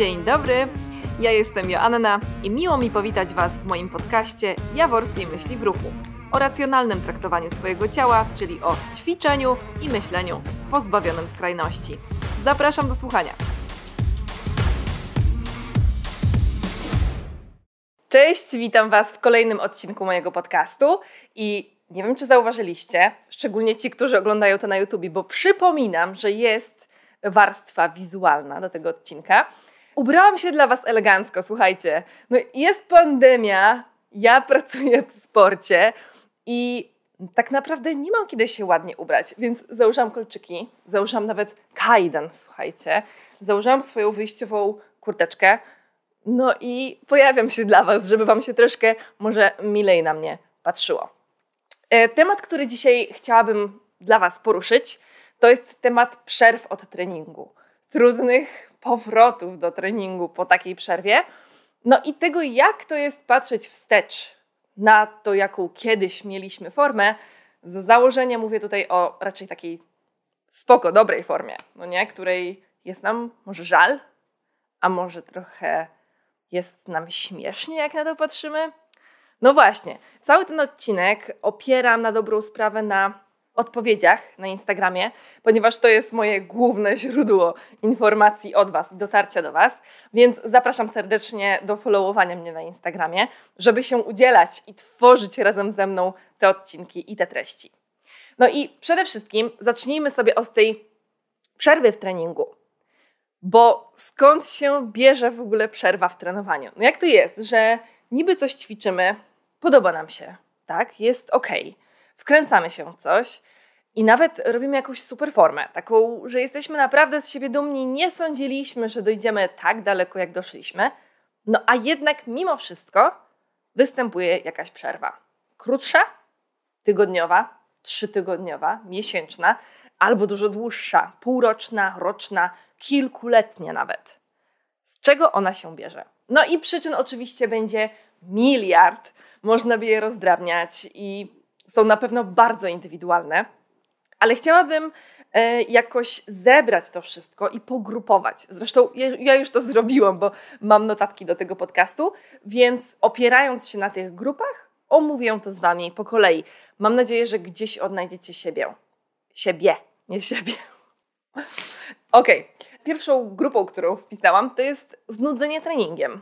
Dzień dobry, ja jestem Joanna i miło mi powitać Was w moim podcaście Jaworskiej Myśli w Ruchu o racjonalnym traktowaniu swojego ciała, czyli o ćwiczeniu i myśleniu pozbawionym skrajności. Zapraszam do słuchania. Cześć, witam Was w kolejnym odcinku mojego podcastu i nie wiem, czy zauważyliście, szczególnie ci, którzy oglądają to na YouTube, bo przypominam, że jest warstwa wizualna do tego odcinka. Ubrałam się dla Was elegancko, słuchajcie. No jest pandemia, ja pracuję w sporcie i tak naprawdę nie mam kiedy się ładnie ubrać, więc założyłam kolczyki, założyłam nawet kajdan, słuchajcie. Założyłam swoją wyjściową kurteczkę, no i pojawiam się dla Was, żeby Wam się troszkę może milej na mnie patrzyło. E, temat, który dzisiaj chciałabym dla Was poruszyć, to jest temat przerw od treningu. Trudnych powrotów do treningu po takiej przerwie. No i tego, jak to jest patrzeć wstecz na to, jaką kiedyś mieliśmy formę. Z założenia mówię tutaj o raczej takiej spoko, dobrej formie, no nie? Której jest nam może żal, a może trochę jest nam śmiesznie, jak na to patrzymy. No właśnie, cały ten odcinek opieram na dobrą sprawę na odpowiedziach na Instagramie, ponieważ to jest moje główne źródło informacji od Was, dotarcia do Was, więc zapraszam serdecznie do followowania mnie na Instagramie, żeby się udzielać i tworzyć razem ze mną te odcinki i te treści. No i przede wszystkim zacznijmy sobie od tej przerwy w treningu. Bo skąd się bierze w ogóle przerwa w trenowaniu? No jak to jest, że niby coś ćwiczymy, podoba nam się, tak? Jest ok. Wkręcamy się w coś i nawet robimy jakąś super formę, taką, że jesteśmy naprawdę z siebie dumni, nie sądziliśmy, że dojdziemy tak daleko, jak doszliśmy. No a jednak mimo wszystko występuje jakaś przerwa. Krótsza, tygodniowa, trzytygodniowa, miesięczna, albo dużo dłuższa, półroczna, roczna, kilkuletnia nawet. Z czego ona się bierze? No i przyczyn oczywiście będzie miliard. Można by je rozdrabniać i są na pewno bardzo indywidualne, ale chciałabym e, jakoś zebrać to wszystko i pogrupować. Zresztą ja już to zrobiłam, bo mam notatki do tego podcastu, więc opierając się na tych grupach, omówię to z Wami po kolei. Mam nadzieję, że gdzieś odnajdziecie siebie. Siebie, nie siebie. Ok, pierwszą grupą, którą wpisałam, to jest znudzenie treningiem.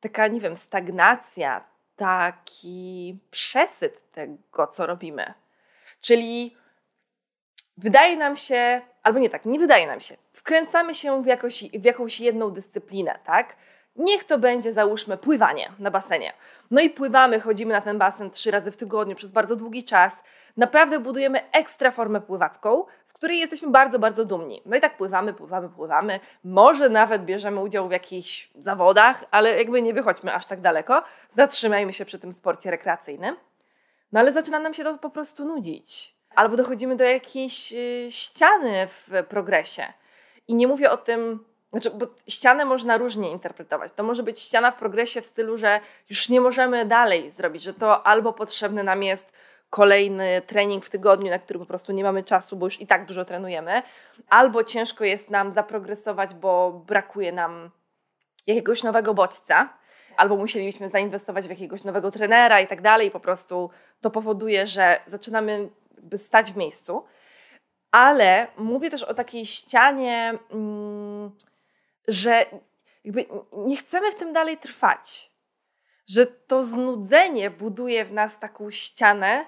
Taka, nie wiem, stagnacja, taki przesyt tego, co robimy. Czyli wydaje nam się, albo nie tak, nie wydaje nam się, wkręcamy się w, jakoś, w jakąś jedną dyscyplinę, tak? Niech to będzie, załóżmy, pływanie na basenie. No i pływamy, chodzimy na ten basen trzy razy w tygodniu przez bardzo długi czas. Naprawdę budujemy ekstra formę pływacką, z której jesteśmy bardzo, bardzo dumni. No i tak pływamy, pływamy, pływamy. Może nawet bierzemy udział w jakichś zawodach, ale jakby nie wychodźmy aż tak daleko. Zatrzymajmy się przy tym sporcie rekreacyjnym. No ale zaczyna nam się to po prostu nudzić. Albo dochodzimy do jakiejś y, ściany w progresie. I nie mówię o tym, znaczy, bo ścianę można różnie interpretować. To może być ściana w progresie w stylu, że już nie możemy dalej zrobić, że to albo potrzebny nam jest kolejny trening w tygodniu, na który po prostu nie mamy czasu, bo już i tak dużo trenujemy, albo ciężko jest nam zaprogresować, bo brakuje nam jakiegoś nowego bodźca, albo musielibyśmy zainwestować w jakiegoś nowego trenera i tak dalej, po prostu to powoduje, że zaczynamy stać w miejscu. Ale mówię też o takiej ścianie. Mm, że jakby nie chcemy w tym dalej trwać. Że to znudzenie buduje w nas taką ścianę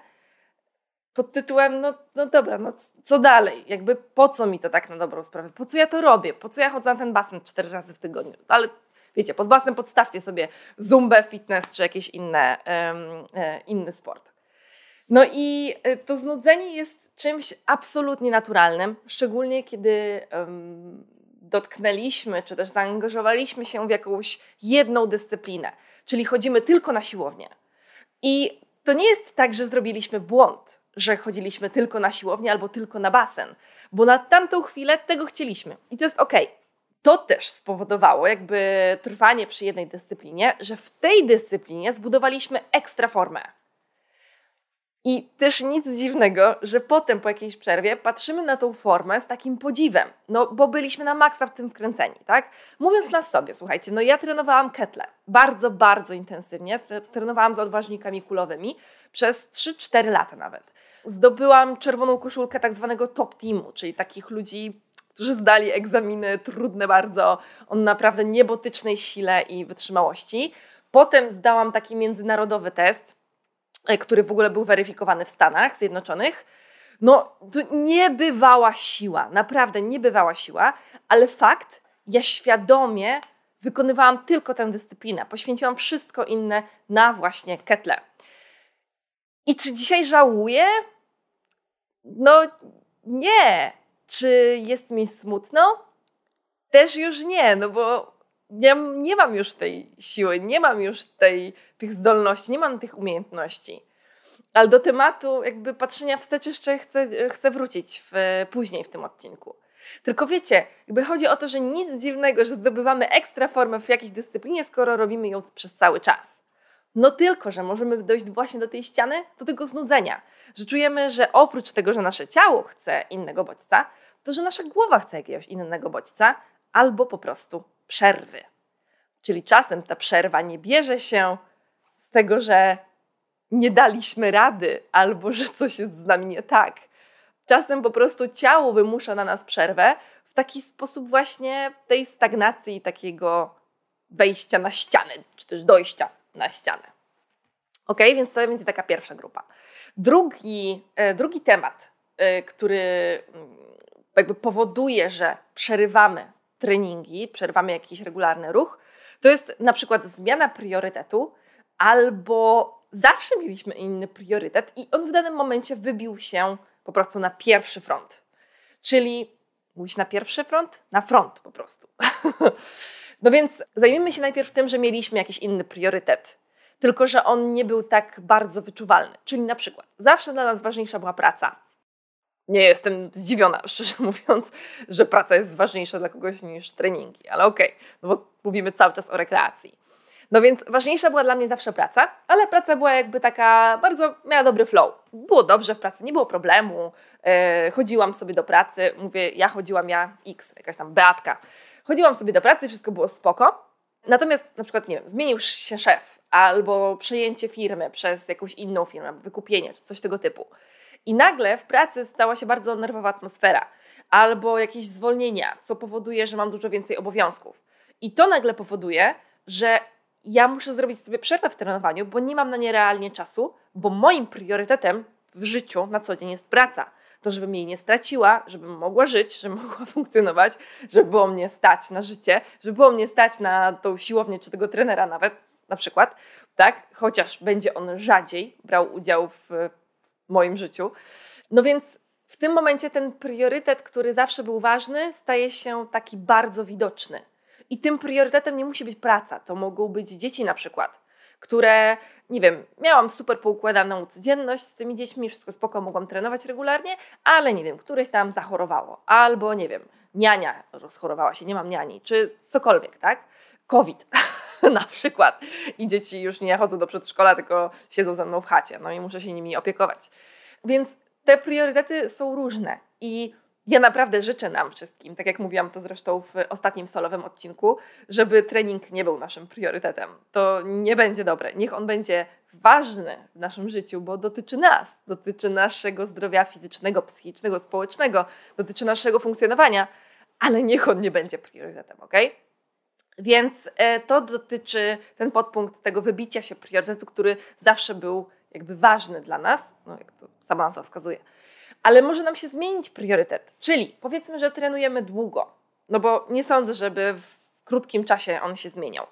pod tytułem, no, no dobra, no co dalej? Jakby po co mi to tak na dobrą sprawę? Po co ja to robię? Po co ja chodzę na ten basen cztery razy w tygodniu? Ale wiecie, pod basen podstawcie sobie zumbę, fitness czy jakiś inne, um, inny sport. No i e, to znudzenie jest czymś absolutnie naturalnym, szczególnie kiedy um, dotknęliśmy, czy też zaangażowaliśmy się w jakąś jedną dyscyplinę, czyli chodzimy tylko na siłownię. I to nie jest tak, że zrobiliśmy błąd, że chodziliśmy tylko na siłownię albo tylko na basen, bo na tamtą chwilę tego chcieliśmy i to jest ok. To też spowodowało jakby trwanie przy jednej dyscyplinie, że w tej dyscyplinie zbudowaliśmy ekstra formę. I też nic dziwnego, że potem po jakiejś przerwie patrzymy na tą formę z takim podziwem, no bo byliśmy na maksa w tym wkręceni, tak? Mówiąc na sobie, słuchajcie, no ja trenowałam ketle bardzo, bardzo intensywnie, trenowałam z odważnikami kulowymi przez 3-4 lata nawet. Zdobyłam czerwoną koszulkę tak zwanego top teamu, czyli takich ludzi, którzy zdali egzaminy trudne bardzo, o naprawdę niebotycznej sile i wytrzymałości. Potem zdałam taki międzynarodowy test, który w ogóle był weryfikowany w Stanach Zjednoczonych. No, to niebywała siła, naprawdę niebywała siła, ale fakt, ja świadomie wykonywałam tylko tę dyscyplinę, poświęciłam wszystko inne na właśnie ketle. I czy dzisiaj żałuję? No nie. Czy jest mi smutno? Też już nie, no bo nie, mam już tej siły, nie mam już tej, tych zdolności, nie mam tych umiejętności. Ale do tematu jakby patrzenia wstecz jeszcze chcę, chcę wrócić w, później w tym odcinku. Tylko wiecie, jakby chodzi o to, że nic dziwnego, że zdobywamy ekstra formę w jakiejś dyscyplinie, skoro robimy ją przez cały czas. No tylko, że możemy dojść właśnie do tej ściany, do tego znudzenia, że czujemy, że oprócz tego, że nasze ciało chce innego bodźca, to że nasza głowa chce jakiegoś innego bodźca, albo po prostu przerwy. Czyli czasem ta przerwa nie bierze się z tego, że nie daliśmy rady albo że coś jest z nami nie tak. Czasem po prostu ciało wymusza na nas przerwę w taki sposób właśnie tej stagnacji, takiego wejścia na ścianę, czy też dojścia na ścianę. Ok, więc to będzie taka pierwsza grupa. Drugi, e, drugi temat, e, który mm, jakby powoduje, że przerywamy treningi, przerwamy jakiś regularny ruch, to jest na przykład zmiana priorytetu albo zawsze mieliśmy inny priorytet i on w danym momencie wybił się po prostu na pierwszy front. Czyli mówić na pierwszy front? Na front po prostu. no więc zajmijmy się najpierw tym, że mieliśmy jakiś inny priorytet, tylko że on nie był tak bardzo wyczuwalny. Czyli na przykład zawsze dla nas ważniejsza była praca. Nie jestem zdziwiona, szczerze mówiąc, że praca jest ważniejsza dla kogoś niż treningi, ale okej, okay, no bo mówimy cały czas o rekreacji. No więc ważniejsza była dla mnie zawsze praca, ale praca była jakby taka bardzo, miała dobry flow. Było dobrze w pracy, nie było problemu. Yy, chodziłam sobie do pracy, mówię, ja chodziłam, ja X, jakaś tam Beatka. Chodziłam sobie do pracy, wszystko było spoko. Natomiast na przykład, nie wiem, zmienił się szef albo przejęcie firmy przez jakąś inną firmę, wykupienie czy coś tego typu. I nagle w pracy stała się bardzo nerwowa atmosfera albo jakieś zwolnienia, co powoduje, że mam dużo więcej obowiązków. I to nagle powoduje, że ja muszę zrobić sobie przerwę w trenowaniu, bo nie mam na nie realnie czasu, bo moim priorytetem w życiu na co dzień jest praca. To, żebym jej nie straciła, żebym mogła żyć, żebym mogła funkcjonować, żeby było mnie stać na życie, żeby było mnie stać na tą siłownię czy tego trenera nawet, na przykład, tak? Chociaż będzie on rzadziej brał udział w moim życiu. No więc w tym momencie ten priorytet, który zawsze był ważny, staje się taki bardzo widoczny. I tym priorytetem nie musi być praca, to mogą być dzieci na przykład, które, nie wiem, miałam super poukładaną codzienność z tymi dziećmi, wszystko spoko, mogłam trenować regularnie, ale nie wiem, któreś tam zachorowało, albo nie wiem, niania rozchorowała się, nie mam niani, czy cokolwiek, tak? COVID na przykład. I dzieci już nie chodzą do przedszkola, tylko siedzą ze mną w chacie, no i muszę się nimi opiekować. Więc te priorytety są różne i ja naprawdę życzę nam wszystkim, tak jak mówiłam to zresztą w ostatnim solowym odcinku, żeby trening nie był naszym priorytetem. To nie będzie dobre. Niech on będzie ważny w naszym życiu, bo dotyczy nas, dotyczy naszego zdrowia fizycznego, psychicznego, społecznego, dotyczy naszego funkcjonowania, ale niech on nie będzie priorytetem, ok? Więc e, to dotyczy ten podpunkt tego wybicia się priorytetu, który zawsze był jakby ważny dla nas, no jak to sama nazwa wskazuje ale może nam się zmienić priorytet. Czyli powiedzmy, że trenujemy długo, no bo nie sądzę, żeby w krótkim czasie on się zmieniał,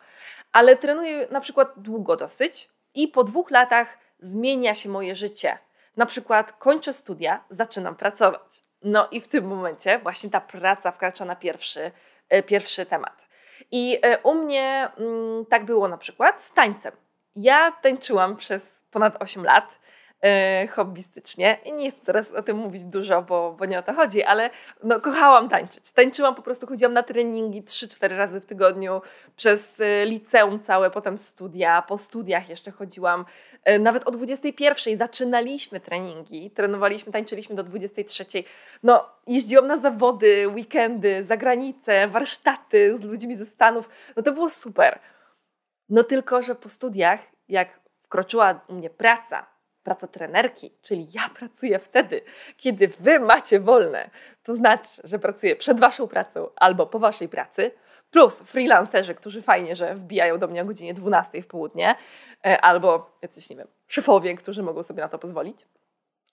ale trenuję na przykład długo dosyć i po dwóch latach zmienia się moje życie. Na przykład kończę studia, zaczynam pracować. No i w tym momencie właśnie ta praca wkracza na pierwszy, e, pierwszy temat. I e, u mnie mm, tak było na przykład z tańcem. Ja tańczyłam przez ponad 8 lat hobbystycznie. I nie chcę teraz o tym mówić dużo, bo, bo nie o to chodzi, ale no, kochałam tańczyć. Tańczyłam po prostu, chodziłam na treningi 3-4 razy w tygodniu przez e, liceum całe, potem studia, po studiach jeszcze chodziłam. E, nawet o 21 zaczynaliśmy treningi, trenowaliśmy, tańczyliśmy do 23. No, jeździłam na zawody, weekendy, za granicę, warsztaty z ludźmi ze Stanów. No to było super. No tylko, że po studiach, jak wkroczyła u mnie praca, praca trenerki, czyli ja pracuję wtedy, kiedy wy macie wolne, to znaczy, że pracuję przed waszą pracą albo po waszej pracy, plus freelancerzy, którzy fajnie, że wbijają do mnie o godzinie 12 w południe, e, albo jacyś, nie wiem, szefowie, którzy mogą sobie na to pozwolić.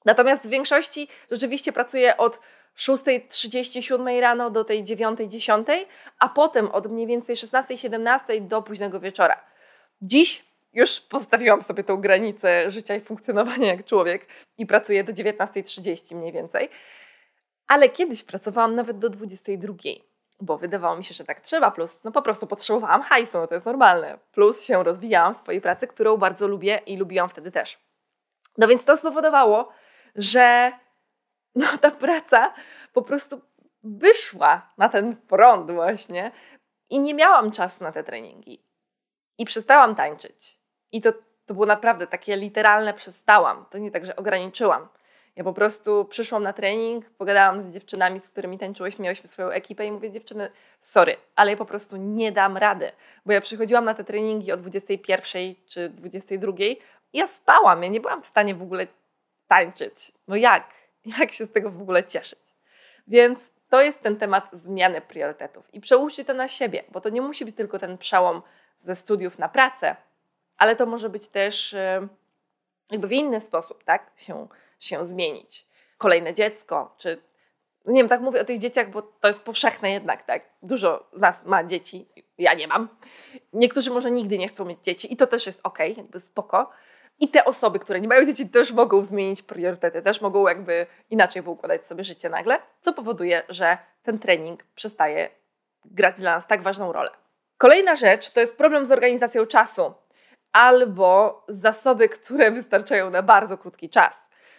Natomiast w większości rzeczywiście pracuję od 6.37 rano do tej 9.10, a potem od mniej więcej 16.17 do późnego wieczora. Dziś już postawiłam sobie tą granicę życia i funkcjonowania jak człowiek i pracuję do 19.30 mniej więcej. Ale kiedyś pracowałam nawet do 22.00, bo wydawało mi się, że tak trzeba, plus no po prostu potrzebowałam hajsu, no to jest normalne. Plus się rozwijałam w swojej pracy, którą bardzo lubię i lubiłam wtedy też. No więc to spowodowało, że no ta praca po prostu wyszła na ten front właśnie i nie miałam czasu na te treningi. I przestałam tańczyć. I to, to było naprawdę takie literalne przestałam. To nie tak, że ograniczyłam. Ja po prostu przyszłam na trening, pogadałam z dziewczynami, z którymi tańczyłyśmy, miałyśmy swoją ekipę i mówię, dziewczyny, sorry, ale ja po prostu nie dam rady. Bo ja przychodziłam na te treningi o 21 czy 22 i ja spałam, ja nie byłam w stanie w ogóle tańczyć. No jak? Jak się z tego w ogóle cieszyć? Więc to jest ten temat zmiany priorytetów. I przełóżcie to na siebie, bo to nie musi być tylko ten przełom ze studiów na pracę, ale to może być też e, jakby w inny sposób, tak, się, się zmienić. Kolejne dziecko, czy nie wiem, tak mówię o tych dzieciach, bo to jest powszechne jednak, tak. Dużo z nas ma dzieci, ja nie mam. Niektórzy może nigdy nie chcą mieć dzieci i to też jest ok, jakby spoko. I te osoby, które nie mają dzieci, też mogą zmienić priorytety, też mogą jakby inaczej poukładać sobie życie nagle, co powoduje, że ten trening przestaje grać dla nas tak ważną rolę. Kolejna rzecz to jest problem z organizacją czasu albo zasoby, które wystarczają na bardzo krótki czas.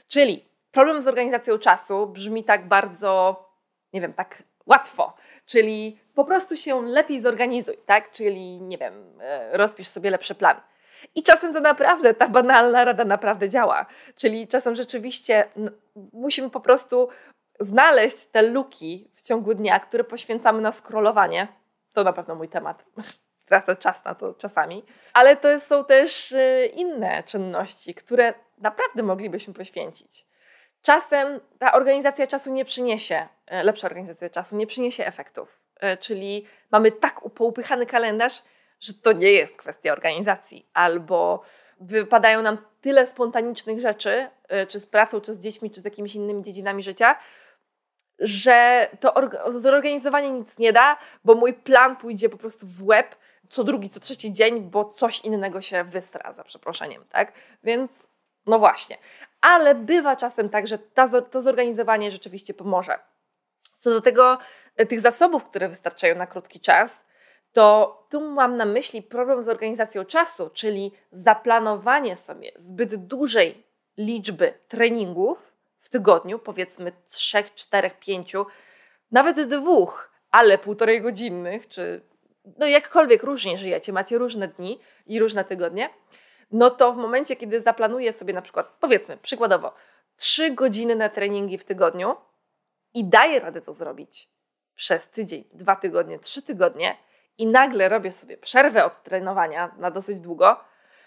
Czyli problem z organizacją czasu brzmi tak bardzo, nie wiem, tak łatwo, czyli po prostu się lepiej zorganizuj, tak? Czyli, nie wiem, e, rozpisz sobie lepszy plan. I czasem to naprawdę, ta banalna rada naprawdę działa. Czyli czasem rzeczywiście musimy po prostu znaleźć te luki w ciągu dnia, które poświęcamy na scrollowanie. To na pewno mój temat. Tracę czas na to czasami. Ale to są też y, inne czynności, które naprawdę moglibyśmy poświęcić. Czasem ta organizacja czasu nie przyniesie, y, lepsza organizacja czasu nie przyniesie efektów. Y, czyli mamy tak poupychany kalendarz, że to nie jest kwestia organizacji, albo wypadają nam tyle spontanicznych rzeczy, czy z pracą, czy z dziećmi, czy z jakimiś innymi dziedzinami życia, że to zorganizowanie nic nie da, bo mój plan pójdzie po prostu w łeb co drugi, co trzeci dzień, bo coś innego się wysra, za przeproszeniem, tak? Więc no właśnie. Ale bywa czasem tak, że ta, to zorganizowanie rzeczywiście pomoże. Co do tego, y, tych zasobów, które wystarczają na krótki czas, to tu mam na myśli problem z organizacją czasu, czyli zaplanowanie sobie zbyt dużej liczby treningów w tygodniu, powiedzmy 3, 4, 5, nawet dwóch, ale półtorej godzinnych, czy no jakkolwiek różnie żyjecie, macie różne dni i różne tygodnie, no to w momencie, kiedy zaplanuję sobie na przykład, powiedzmy przykładowo, 3 godziny na treningi w tygodniu i daję radę to zrobić przez tydzień, dwa tygodnie, trzy tygodnie, i nagle robię sobie przerwę od trenowania na dosyć długo,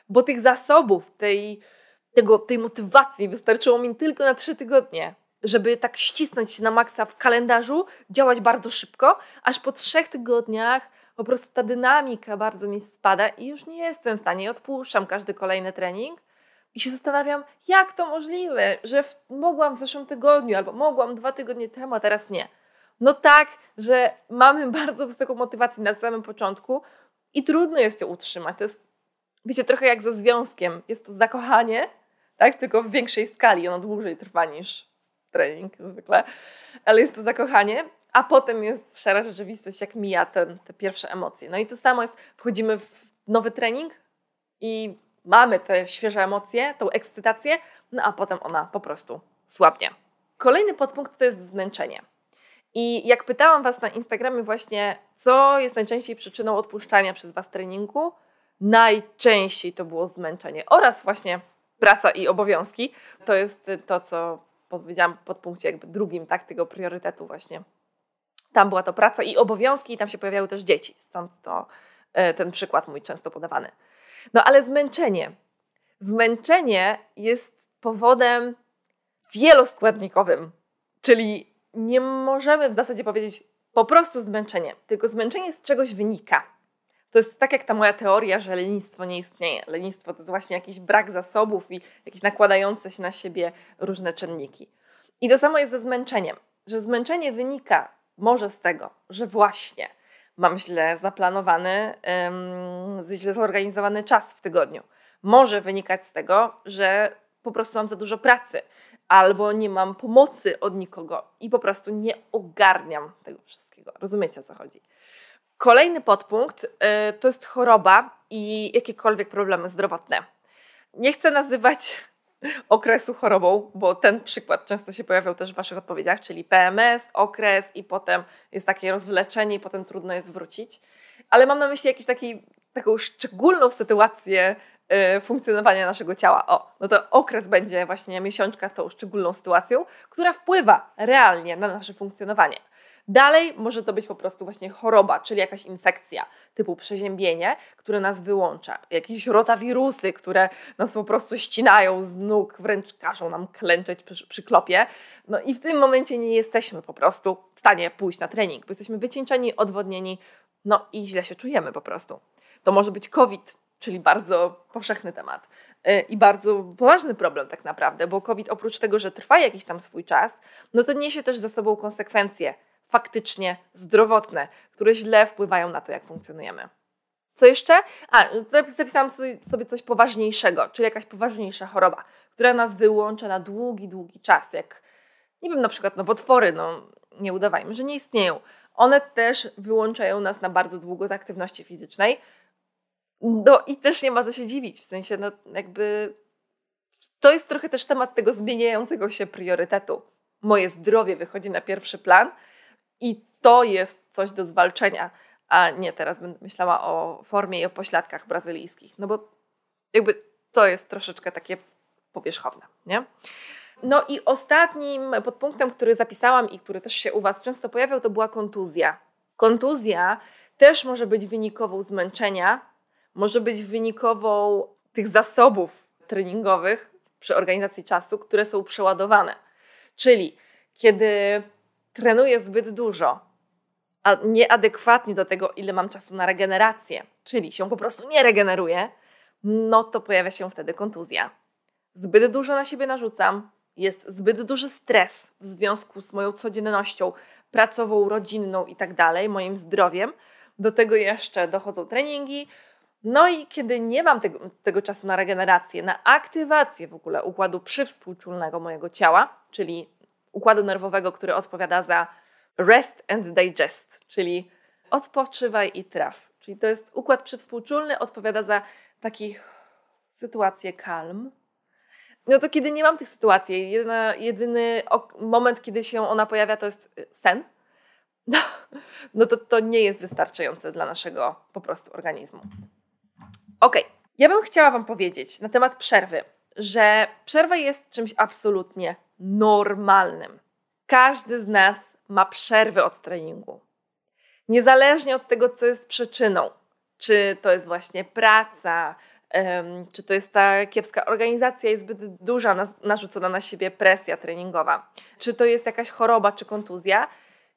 bo tych zasobów, tej, tego, tej motywacji wystarczyło mi tylko na trzy tygodnie, żeby tak ścisnąć się na maksa w kalendarzu, działać bardzo szybko, aż po trzech tygodniach po prostu ta dynamika bardzo mi spada i już nie jestem w stanie, odpuszczam każdy kolejny trening i się zastanawiam, jak to możliwe, że w, mogłam w zeszłym tygodniu albo mogłam dwa tygodnie temu, a teraz nie. No tak, że mamy bardzo wysoką motywację na samym początku i trudno jest to utrzymać. To jest, wiecie, trochę jak ze związkiem. Jest to zakochanie, tak? Tylko w większej skali. Ono dłużej trwa niż trening zwykle, ale jest to zakochanie, a potem jest szara rzeczywistość, jak mija ten, te pierwsze emocje. No i to samo jest, wchodzimy w nowy trening i mamy te świeże emocje, tą ekscytację, no a potem ona po prostu słabnie. Kolejny podpunkt to jest zmęczenie. I jak pytałam Was na Instagramie właśnie, co jest najczęściej przyczyną odpuszczania przez Was treningu, najczęściej to było zmęczenie oraz właśnie praca i obowiązki. To jest to, co powiedziałam pod punkcie jakby drugim, tak, tego priorytetu właśnie. Tam była to praca i obowiązki i tam się pojawiały też dzieci, stąd to e, ten przykład mój często podawany. No ale zmęczenie. Zmęczenie jest powodem wieloskładnikowym, czyli nie możemy w zasadzie powiedzieć po prostu zmęczenie, tylko zmęczenie z czegoś wynika. To jest tak jak ta moja teoria, że lenistwo nie istnieje. Lenistwo to jest właśnie jakiś brak zasobów i jakieś nakładające się na siebie różne czynniki. I to samo jest ze zmęczeniem, że zmęczenie wynika może z tego, że właśnie mam źle zaplanowany, um, źle zorganizowany czas w tygodniu. Może wynikać z tego, że po prostu mam za dużo pracy, albo nie mam pomocy od nikogo i po prostu nie ogarniam tego wszystkiego. Rozumiecie o co chodzi? Kolejny podpunkt y, to jest choroba i jakiekolwiek problemy zdrowotne. Nie chcę nazywać okresu chorobą, bo ten przykład często się pojawiał też w Waszych odpowiedziach, czyli PMS, okres i potem jest takie rozwleczenie i potem trudno jest wrócić. Ale mam na myśli jakąś taką szczególną sytuację Y, funkcjonowania naszego ciała. O, no to okres będzie właśnie miesiączka tą szczególną sytuacją, która wpływa realnie na nasze funkcjonowanie. Dalej może to być po prostu właśnie choroba, czyli jakaś infekcja typu przeziębienie, które nas wyłącza, jakieś rotawirusy, które nas po prostu ścinają z nóg, wręcz każą nam klęczeć przy, przy klopie. No i w tym momencie nie jesteśmy po prostu w stanie pójść na trening, bo jesteśmy wycieńczeni, odwodnieni, no i źle się czujemy po prostu. To może być COVID, czyli bardzo powszechny temat e, i bardzo poważny problem tak naprawdę, bo COVID oprócz tego, że trwa jakiś tam swój czas, no to niesie też za sobą konsekwencje faktycznie zdrowotne, które źle wpływają na to, jak funkcjonujemy. Co jeszcze? A, zapisałam sobie coś poważniejszego, czyli jakaś poważniejsza choroba, która nas wyłącza na długi, długi czas, jak nie wiem, na przykład nowotwory, no nie udawajmy, że nie istnieją. One też wyłączają nas na bardzo długo z aktywności fizycznej, no i też nie ma co się dziwić, w sensie no jakby to jest trochę też temat tego zmieniającego się priorytetu. Moje zdrowie wychodzi na pierwszy plan i to jest coś do zwalczenia, a nie teraz będę myślała o formie i o pośladkach brazylijskich, no bo jakby to jest troszeczkę takie powierzchowne, nie? No i ostatnim podpunktem, który zapisałam i który też się u Was często pojawiał, to była kontuzja. Kontuzja też może być wynikową zmęczenia, może być wynikową tych zasobów treningowych przy organizacji czasu, które są przeładowane. Czyli kiedy trenuję zbyt dużo, a nieadekwatnie do tego, ile mam czasu na regenerację, czyli się po prostu nie regeneruję, no to pojawia się wtedy kontuzja. Zbyt dużo na siebie narzucam, jest zbyt duży stres w związku z moją codziennością pracową, rodzinną i tak dalej, moim zdrowiem. Do tego jeszcze dochodzą treningi, no i kiedy nie mam tego, tego czasu na regenerację, na aktywację w ogóle układu przywspółczulnego mojego ciała, czyli układu nerwowego, który odpowiada za rest and digest, czyli odpoczywaj i traf. Czyli to jest układ przywspółczulny, odpowiada za taki sytuację kalm. No to kiedy nie mam tych sytuacji, jedyny, jedyny moment, kiedy się ona pojawia, to jest y, sen. No, no to to nie jest wystarczające dla naszego po prostu organizmu. Ok, ja bym chciała Wam powiedzieć na temat przerwy, że przerwa jest czymś absolutnie normalnym. Każdy z nas ma przerwy od treningu. Niezależnie od tego, co jest przyczyną, czy to jest właśnie praca, czy to jest ta kiepska organizacja i zbyt duża narzucona na siebie presja treningowa, czy to jest jakaś choroba czy kontuzja,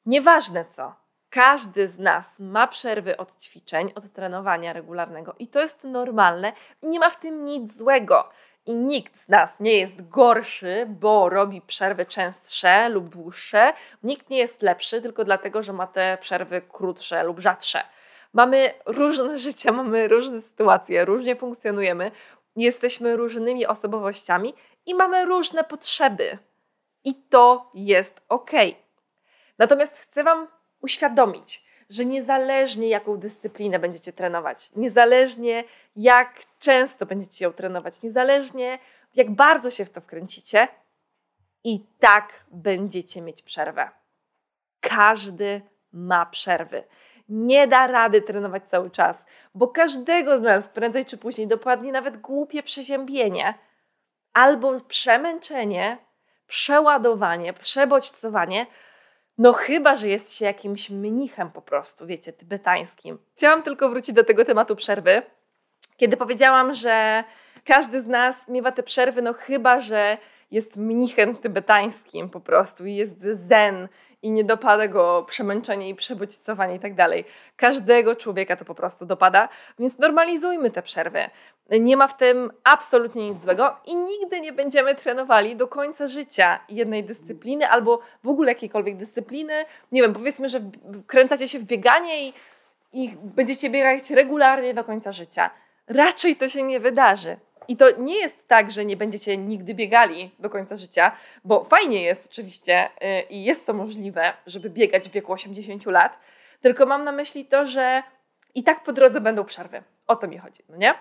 nieważne co każdy z nas ma przerwy od ćwiczeń, od trenowania regularnego i to jest normalne i nie ma w tym nic złego. I nikt z nas nie jest gorszy, bo robi przerwy częstsze lub dłuższe. Nikt nie jest lepszy tylko dlatego, że ma te przerwy krótsze lub rzadsze. Mamy różne życie, mamy różne sytuacje, różnie funkcjonujemy, jesteśmy różnymi osobowościami i mamy różne potrzeby. I to jest ok. Natomiast chcę Wam uświadomić, że niezależnie jaką dyscyplinę będziecie trenować, niezależnie jak często będziecie ją trenować, niezależnie jak bardzo się w to wkręcicie, i tak będziecie mieć przerwę. Każdy ma przerwy. Nie da rady trenować cały czas, bo każdego z nas prędzej czy później dopadnie nawet głupie przeziębienie albo przemęczenie, przeładowanie, przebodźcowanie. No chyba, że jest się jakimś mnichem po prostu, wiecie, tybetańskim. Chciałam tylko wrócić do tego tematu przerwy. Kiedy powiedziałam, że każdy z nas miewa te przerwy, no chyba, że jest mnichem tybetańskim po prostu i jest zen i nie dopada go przemęczenie i przebodźcowanie i tak dalej. Każdego człowieka to po prostu dopada, więc normalizujmy te przerwy. Nie ma w tym absolutnie nic złego i nigdy nie będziemy trenowali do końca życia jednej dyscypliny albo w ogóle jakiejkolwiek dyscypliny. Nie wiem, powiedzmy, że kręcacie się w bieganie i, i będziecie biegać regularnie do końca życia. Raczej to się nie wydarzy. I to nie jest tak, że nie będziecie nigdy biegali do końca życia, bo fajnie jest oczywiście yy, i jest to możliwe, żeby biegać w wieku 80 lat, tylko mam na myśli to, że i tak po drodze będą przerwy. O to mi chodzi, no nie?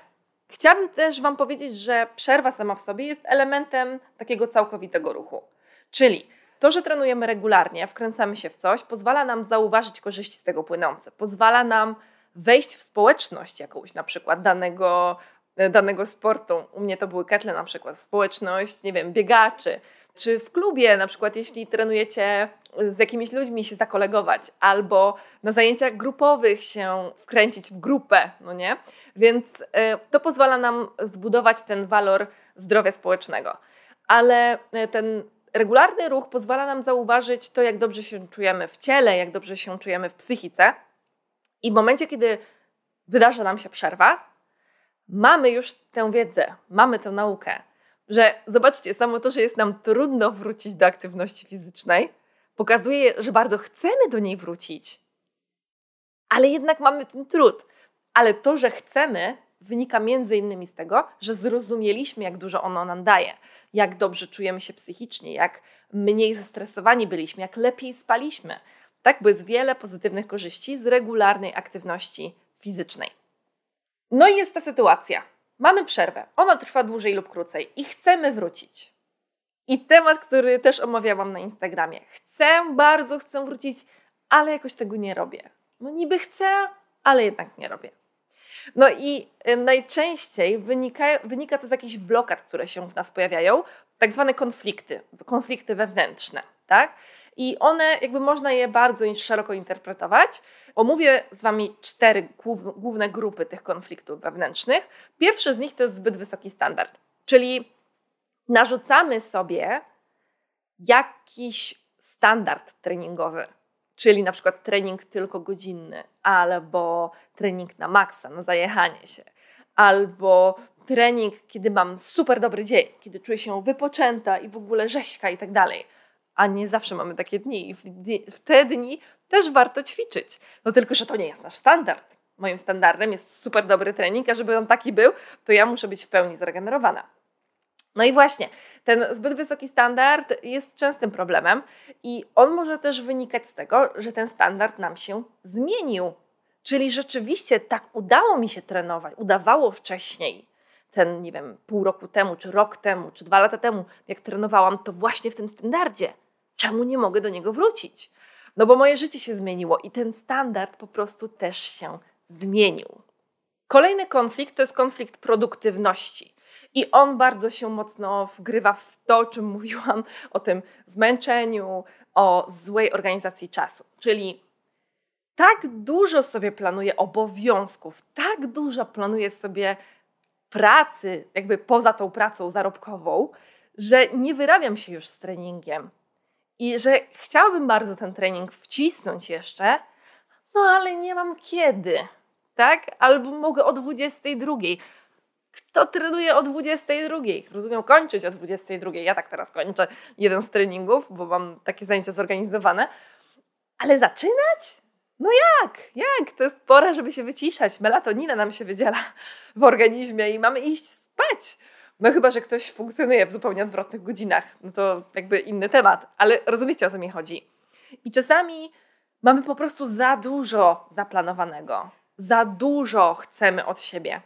Chciałabym też Wam powiedzieć, że przerwa sama w sobie jest elementem takiego całkowitego ruchu. Czyli to, że trenujemy regularnie, wkręcamy się w coś, pozwala nam zauważyć korzyści z tego płynące, pozwala nam wejść w społeczność jakąś, na przykład danego danego sportu. U mnie to były ketle na przykład, społeczność, nie wiem, biegaczy, czy w klubie na przykład, jeśli trenujecie z jakimiś ludźmi się zakolegować, albo na zajęciach grupowych się wkręcić w grupę, no nie? Więc e, to pozwala nam zbudować ten walor zdrowia społecznego. Ale e, ten regularny ruch pozwala nam zauważyć to, jak dobrze się czujemy w ciele, jak dobrze się czujemy w psychice. I w momencie, kiedy wydarza nam się przerwa, mamy już tę wiedzę, mamy tę naukę, że zobaczcie, samo to, że jest nam trudno wrócić do aktywności fizycznej, pokazuje, że bardzo chcemy do niej wrócić, ale jednak mamy ten trud. Ale to, że chcemy, wynika między innymi z tego, że zrozumieliśmy, jak dużo ono nam daje, jak dobrze czujemy się psychicznie, jak mniej zestresowani byliśmy, jak lepiej spaliśmy. Tak, bo jest wiele pozytywnych korzyści z regularnej aktywności fizycznej. No i jest ta sytuacja. Mamy przerwę. Ona trwa dłużej lub krócej i chcemy wrócić. I temat, który też omawiałam na Instagramie. Chcę, bardzo chcę wrócić, ale jakoś tego nie robię. No niby chcę, ale jednak nie robię. No i y, najczęściej wynika, wynika to z jakichś blokad, które się w nas pojawiają, tak zwane konflikty, konflikty wewnętrzne, tak? I one, jakby można je bardzo szeroko interpretować. Omówię z Wami cztery główne grupy tych konfliktów wewnętrznych. Pierwszy z nich to jest zbyt wysoki standard, czyli narzucamy sobie jakiś standard treningowy, czyli na przykład trening tylko godzinny, albo trening na maksa, na zajechanie się, albo trening, kiedy mam super dobry dzień, kiedy czuję się wypoczęta i w ogóle rzeźka i tak dalej a nie zawsze mamy takie dni. I w, w te dni też warto ćwiczyć. No tylko, że to nie jest nasz standard. Moim standardem jest super dobry trening, a żeby on taki był, to ja muszę być w pełni zregenerowana. No i właśnie, ten zbyt wysoki standard jest częstym problemem i on może też wynikać z tego, że ten standard nam się zmienił. Czyli rzeczywiście tak udało mi się trenować, udawało wcześniej, ten, nie wiem, pół roku temu, czy rok temu, czy dwa lata temu, jak trenowałam, to właśnie w tym standardzie czemu nie mogę do niego wrócić? No bo moje życie się zmieniło i ten standard po prostu też się zmienił. Kolejny konflikt to jest konflikt produktywności. I on bardzo się mocno wgrywa w to, o czym mówiłam, o tym zmęczeniu, o złej organizacji czasu. Czyli tak dużo sobie planuję obowiązków, tak dużo planuję sobie pracy, jakby poza tą pracą zarobkową, że nie wyrabiam się już z treningiem, i że chciałabym bardzo ten trening wcisnąć jeszcze, no ale nie mam kiedy, tak? Albo mogę o 22. Kto trenuje o 22? Rozumiem, kończyć o 22. Ja tak teraz kończę jeden z treningów, bo mam takie zajęcia zorganizowane. Ale zaczynać? No jak? Jak? To jest pora, żeby się wyciszać. Melatonina nam się wydziela w organizmie i mamy iść spać. No chyba, że ktoś funkcjonuje w zupełnie odwrotnych godzinach, no to jakby inny temat, ale rozumiecie o co mi chodzi. I czasami Mamy po prostu za dużo zaplanowanego, za dużo chcemy od siebie.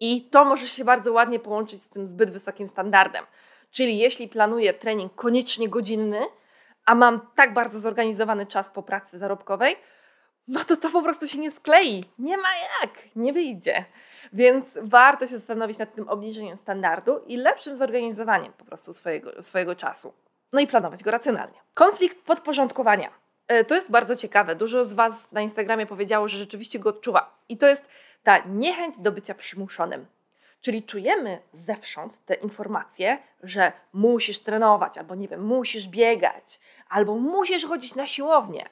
I to może się bardzo ładnie połączyć z tym zbyt wysokim standardem. Czyli jeśli planuję trening koniecznie godzinny, a mam tak bardzo zorganizowany czas po pracy zarobkowej, no to to po prostu się nie sklei. Nie ma jak, nie wyjdzie. Więc warto się zastanowić nad tym obniżeniem standardu i lepszym zorganizowaniem po prostu swojego, swojego czasu. No i planować go racjonalnie. Konflikt podporządkowania. E, to jest bardzo ciekawe. Dużo z Was na Instagramie powiedziało, że rzeczywiście go odczuwa. I to jest ta niechęć do bycia przymuszonym. Czyli czujemy zewsząd te informacje, że musisz trenować, albo nie wiem, musisz biegać, albo musisz chodzić na siłownię.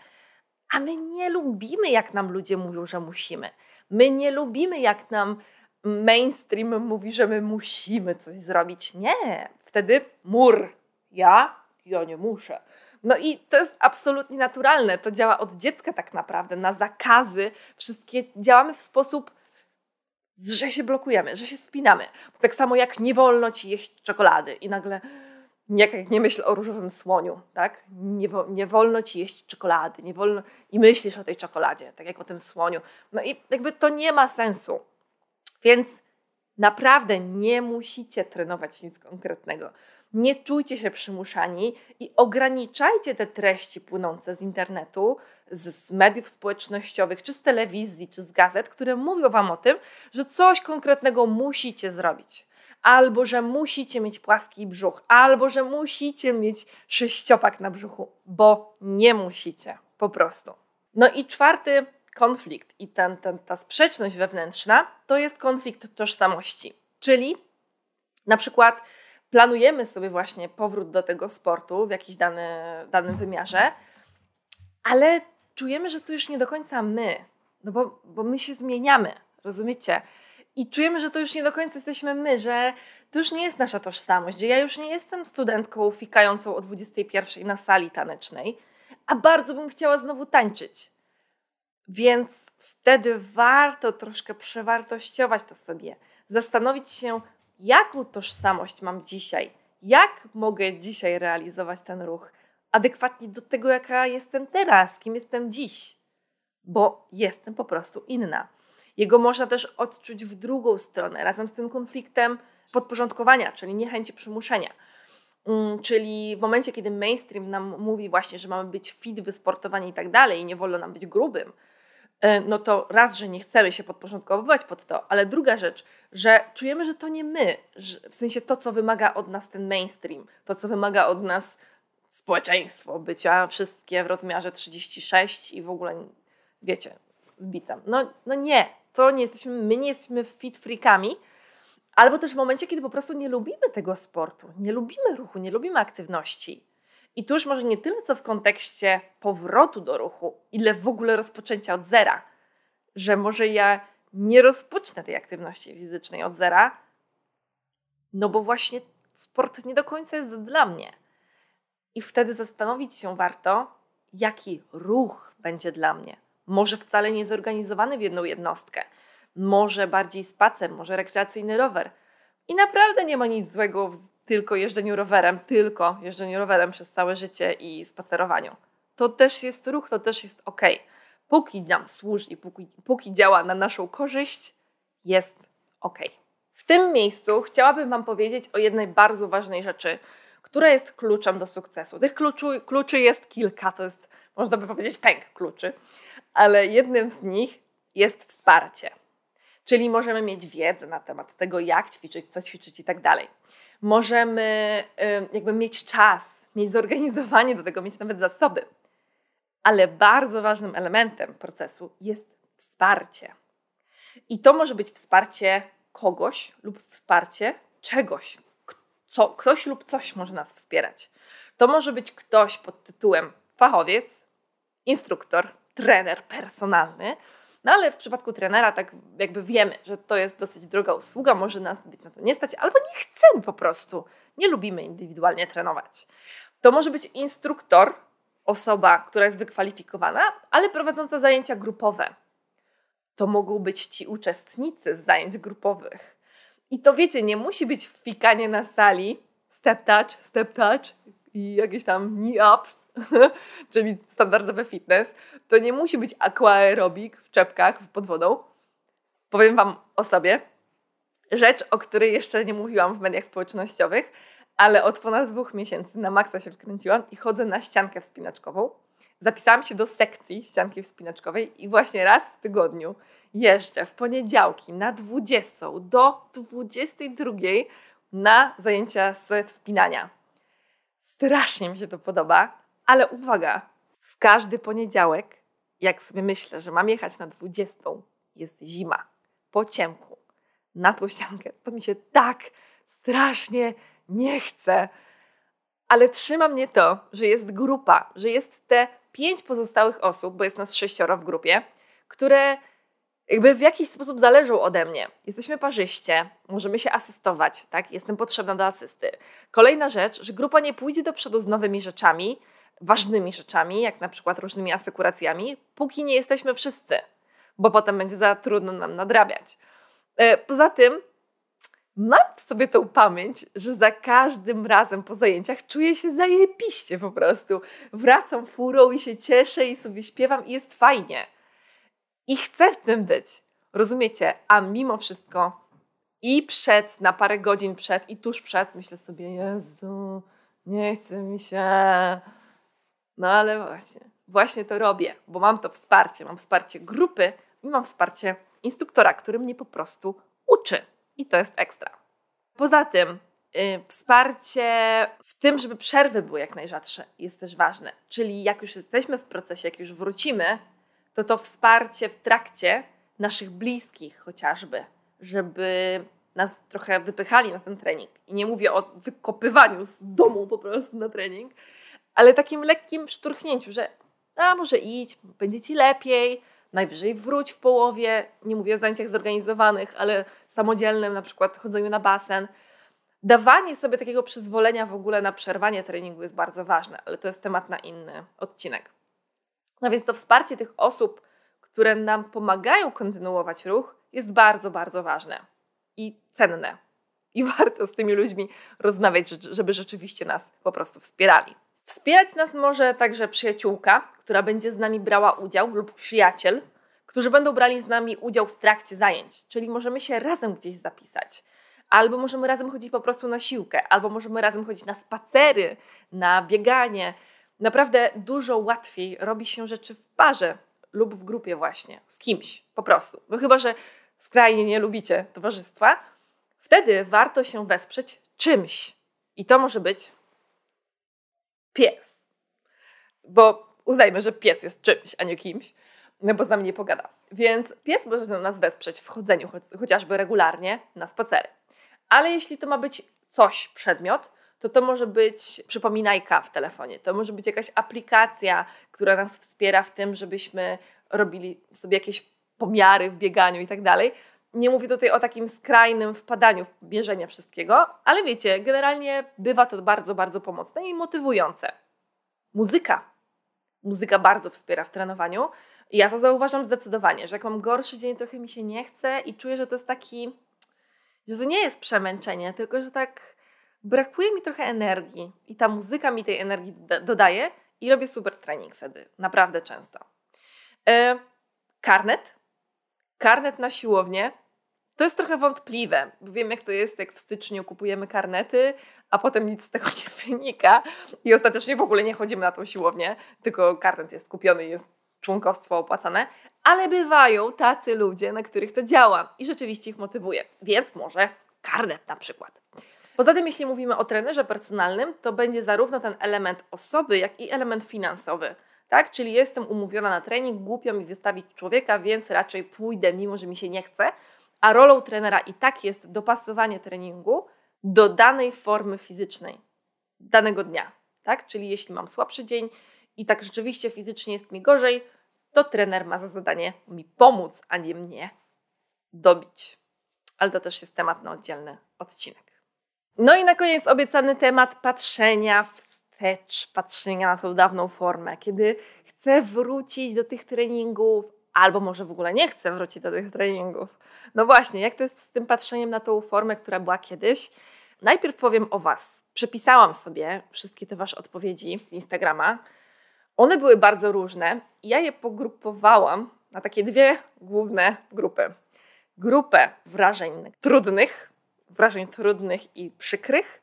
A my nie lubimy, jak nam ludzie mówią, że musimy. My nie lubimy, jak nam mainstream mówi, że my musimy coś zrobić. Nie, wtedy mur. Ja? Ja nie muszę. No i to jest absolutnie naturalne. To działa od dziecka tak naprawdę. Na zakazy wszystkie działamy w sposób, że się blokujemy, że się spinamy. Tak samo jak nie wolno ci jeść czekolady i nagle jak nie myśl o różowym słoniu, tak? Nie, nie wolno ci jeść czekolady, nie wolno i myślisz o tej czekoladzie, tak jak o tym słoniu. No i jakby to nie ma sensu. Więc naprawdę nie musicie trenować nic konkretnego. Nie czujcie się przymuszani i ograniczajcie te treści płynące z internetu, z, z, mediów społecznościowych, czy z telewizji, czy z gazet, które mówią Wam o tym, że coś konkretnego musicie zrobić. Albo że musicie mieć płaski brzuch, albo że musicie mieć sześciopak na brzuchu, bo nie musicie, po prostu. No i czwarty konflikt i ten, ten, ta sprzeczność wewnętrzna to jest konflikt tożsamości. Czyli na przykład planujemy sobie właśnie powrót do tego sportu w jakimś dany, danym wymiarze, ale czujemy, że to już nie do końca my, no bo, bo my się zmieniamy, rozumiecie? I czujemy, że to już nie do końca jesteśmy my, że to już nie jest nasza tożsamość, że ja już nie jestem studentką fikającą o 21 na sali tanecznej, a bardzo bym chciała znowu tańczyć. Więc wtedy warto troszkę przewartościować to sobie, zastanowić się, jaką tożsamość mam dzisiaj, jak mogę dzisiaj realizować ten ruch adekwatnie do tego, jaka jestem teraz, kim jestem dziś, bo jestem po prostu inna. Jego można też odczuć w drugą stronę, razem z tym konfliktem podporządkowania, czyli niechęci przymuszenia. Mm, czyli w momencie, kiedy mainstream nam mówi właśnie, że mamy być fit, wysportowani i tak dalej, i nie wolno nam być grubym, e, no to raz, że nie chcemy się podporządkowywać pod to, ale druga rzecz, że czujemy, że to nie my, w sensie to, co wymaga od nas ten mainstream, to, co wymaga od nas społeczeństwo, bycia wszystkie w rozmiarze 36 i w ogóle, wiecie, z. No, no nie, to nie jesteśmy, my nie jesteśmy fit freakami, albo też w momencie, kiedy po prostu nie lubimy tego sportu, nie lubimy ruchu, nie lubimy aktywności. I tu już może nie tyle co w kontekście powrotu do ruchu, ile w ogóle rozpoczęcia od zera, że może ja nie rozpocznę tej aktywności fizycznej od zera, no bo właśnie sport nie do końca jest dla mnie. I wtedy zastanowić się warto, jaki ruch będzie dla mnie może wcale nie zorganizowany w jedną jednostkę, może bardziej spacer, może rekreacyjny rower. I naprawdę nie ma nic złego w tylko jeżdżeniu rowerem, tylko jeżdżeniu rowerem przez całe życie i spacerowaniu. To też jest ruch, to też jest ok. Póki nam służy i póki, póki działa na naszą korzyść, jest ok. W tym miejscu chciałabym Wam powiedzieć o jednej bardzo ważnej rzeczy, która jest kluczem do sukcesu. Tych kluczy, kluczy jest kilka, to jest, można by powiedzieć, pęk kluczy ale jednym z nich jest wsparcie. Czyli możemy mieć wiedzę na temat tego, jak ćwiczyć, co ćwiczyć i tak dalej. Możemy jakby mieć czas, mieć zorganizowanie do tego, mieć nawet zasoby. Ale bardzo ważnym elementem procesu jest wsparcie. I to może być wsparcie kogoś lub wsparcie czegoś. Co, ktoś lub coś może nas wspierać. To może być ktoś pod tytułem fachowiec, instruktor, trener personalny. No ale w przypadku trenera tak jakby wiemy, że to jest dosyć droga usługa, może nas być na to nie stać, albo nie chcemy po prostu, nie lubimy indywidualnie trenować. To może być instruktor, osoba, która jest wykwalifikowana, ale prowadząca zajęcia grupowe. To mogą być ci uczestnicy z zajęć grupowych. I to wiecie, nie musi być fikanie na sali, step touch, step touch i jakieś tam knee up, czyli standardowy fitness, to nie musi być aquaerobik w czepkach pod wodą. Powiem Wam o sobie. Rzecz, o której jeszcze nie mówiłam w mediach społecznościowych, ale od ponad dwóch miesięcy na maksa się wkręciłam i chodzę na ściankę wspinaczkową. Zapisałam się do sekcji ścianki wspinaczkowej i właśnie raz w tygodniu jeżdżę w poniedziałki na 20 do 22 na zajęcia z wspinania. Strasznie mi się to podoba, ale uwaga, w każdy poniedziałek, jak sobie myślę, że mam jechać na 20, jest zima, po ciemku, na tą ściankę, to mi się tak strasznie nie chce. Ale trzyma mnie to, że jest grupa, że jest te pięć pozostałych osób, bo jest nas sześcioro w grupie, które jakby w jakiś sposób zależą ode mnie. Jesteśmy parzyście, możemy się asystować, tak? Jestem potrzebna do asysty. Kolejna rzecz, że grupa nie pójdzie do przodu z nowymi rzeczami, ważnymi rzeczami, jak na przykład różnymi asekuracjami, póki nie jesteśmy wszyscy, bo potem będzie za trudno nam nadrabiać. E, poza tym mam w sobie tą pamięć, że za każdym razem po zajęciach czuję się zajebiście po prostu. Wracam furą i się cieszę i sobie śpiewam i jest fajnie. I chcę w tym być. Rozumiecie? A mimo wszystko i przed, na parę godzin przed i tuż przed myślę sobie, Jezu, nie chce mi się. No ale właśnie, właśnie to robię, bo mam to wsparcie. Mam wsparcie grupy i mam wsparcie instruktora, który mnie po prostu uczy. I to jest ekstra. Poza tym, yy, wsparcie w tym, żeby przerwy były jak najrzadsze, jest też ważne. Czyli jak już jesteśmy w procesie, jak już wrócimy, to to wsparcie w trakcie naszych bliskich chociażby, żeby nas trochę wypychali na ten trening. I nie mówię o wykopywaniu z domu po prostu na trening, ale takim lekkim szturchnięciu, że a może idź, będzie ci lepiej, najwyżej wróć w połowie. Nie mówię o zajęciach zorganizowanych, ale samodzielnym, na przykład chodzeniu na basen. Dawanie sobie takiego przyzwolenia w ogóle na przerwanie treningu jest bardzo ważne, ale to jest temat na inny odcinek. No więc to wsparcie tych osób, które nam pomagają kontynuować ruch, jest bardzo, bardzo ważne i cenne. I warto z tymi ludźmi rozmawiać, żeby rzeczywiście nas po prostu wspierali. Wspierać nas może także przyjaciółka, która będzie z nami brała udział, lub przyjaciel, którzy będą brali z nami udział w trakcie zajęć, czyli możemy się razem gdzieś zapisać. Albo możemy razem chodzić po prostu na siłkę, albo możemy razem chodzić na spacery, na bieganie, Naprawdę dużo łatwiej robi się rzeczy w parze lub w grupie właśnie, z kimś, po prostu. No chyba, że skrajnie nie lubicie towarzystwa, wtedy warto się wesprzeć czymś. I to może być pies. Bo uznajmy, że pies jest czymś, a nie kimś, no bo z nami nie pogada. Więc pies może nas wesprzeć w chodzeniu chociażby regularnie na spacery. Ale jeśli to ma być coś, przedmiot, to to może być przypominajka w telefonie, to może być jakaś aplikacja, która nas wspiera w tym, żebyśmy robili sobie jakieś pomiary w bieganiu i tak dalej. Nie mówię tutaj o takim skrajnym wpadaniu w bierzenie wszystkiego, ale wiecie, generalnie bywa to bardzo, bardzo pomocne i motywujące. Muzyka. Muzyka bardzo wspiera w trenowaniu. Ja to zauważam zdecydowanie, że jak mam gorszy dzień, trochę mi się nie chce i czuję, że to jest taki, że to nie jest przemęczenie, tylko że tak brakuje mi trochę energii i ta muzyka mi tej energii dodaje i robię super trening wtedy, naprawdę często. E, karnet. Karnet na siłownię. To jest trochę wątpliwe, wiem jak to jest, jak w styczniu kupujemy karnety, a potem nic z tego nie wynika i ostatecznie w ogóle nie chodzimy na tą siłownię, tylko karnet jest kupiony jest członkostwo opłacane, ale bywają tacy ludzie, na których to działa i rzeczywiście ich motywuje, więc może karnet na przykład. Poza tym, jeśli mówimy o trenerze personalnym, to będzie zarówno ten element osoby, jak i element finansowy. Tak? Czyli jestem umówiona na trening, głupio mi wystawić człowieka, więc raczej pójdę, mimo że mi się nie chce. A rolą trenera i tak jest dopasowanie treningu do danej formy fizycznej danego dnia. Tak? Czyli jeśli mam słabszy dzień i tak rzeczywiście fizycznie jest mi gorzej, to trener ma za zadanie mi pomóc, a nie mnie dobić. Ale to też jest temat na oddzielny odcinek. No i na koniec obiecany temat patrzenia wstecz, patrzenia na tą dawną formę, kiedy chcę wrócić do tych treningów, albo może w ogóle nie chcę wrócić do tych treningów. No właśnie, jak to jest z tym patrzeniem na tą formę, która była kiedyś? Najpierw powiem o Was. Przepisałam sobie wszystkie te Wasze odpowiedzi z Instagrama One były bardzo różne i ja je pogrupowałam na takie dwie główne grupy. Grupę wrażeń trudnych, wrażeń trudnych i przykrych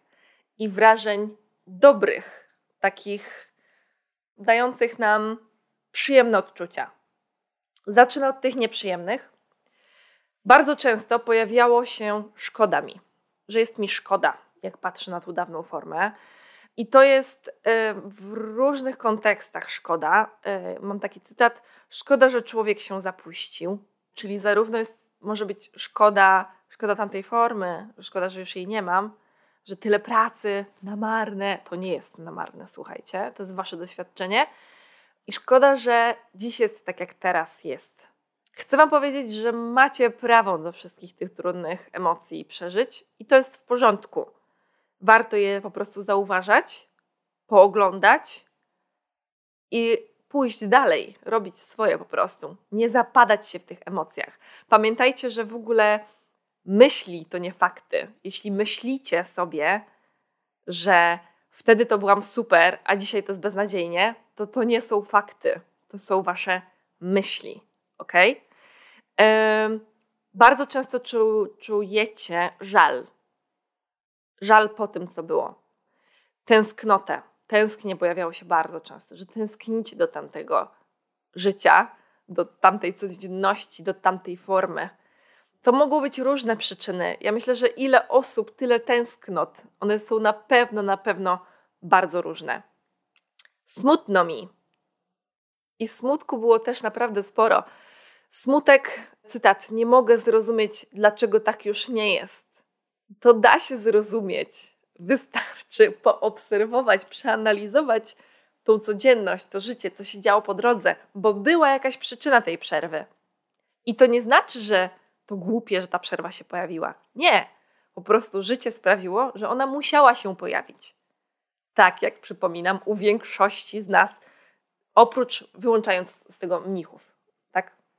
i wrażeń dobrych, takich dających nam przyjemne odczucia. Zacznę od tych nieprzyjemnych. Bardzo często pojawiało się szkoda mi, że jest mi szkoda, jak patrzę na tą dawną formę. I to jest e, w różnych kontekstach szkoda. E, mam taki cytat: Szkoda, że człowiek się zapuścił. Czyli zarówno jest, może być szkoda, szkoda tamtej formy, szkoda, że już jej nie mam, że tyle pracy na marne, to nie jest na marne, słuchajcie, to jest wasze doświadczenie. I szkoda, że dziś jest tak, jak teraz jest. Chcę Wam powiedzieć, że macie prawo do wszystkich tych trudnych emocji i przeżyć, i to jest w porządku. Warto je po prostu zauważać, pooglądać i pójść dalej, robić swoje po prostu. Nie zapadać się w tych emocjach. Pamiętajcie, że w ogóle myśli to nie fakty. Jeśli myślicie sobie, że wtedy to byłam super, a dzisiaj to jest beznadziejnie, to to nie są fakty. To są wasze myśli. Ok? bardzo często czu, czujecie żal. Żal po tym, co było. Tęsknotę. Tęsknie pojawiało się bardzo często, że tęsknicie do tamtego życia, do tamtej codzienności, do tamtej formy. To mogą być różne przyczyny. Ja myślę, że ile osób, tyle tęsknot. One są na pewno, na pewno bardzo różne. Smutno mi. I smutku było też naprawdę sporo. Smutek, cytat, nie mogę zrozumieć, dlaczego tak już nie jest. To da się zrozumieć. Wystarczy poobserwować, przeanalizować tą codzienność, to życie, co się działo po drodze, bo była jakaś przyczyna tej przerwy. I to nie znaczy, że to głupie, że ta przerwa się pojawiła. Nie, po prostu życie sprawiło, że ona musiała się pojawić. Tak jak przypominam, u większości z nas, oprócz wyłączając z tego mnichów.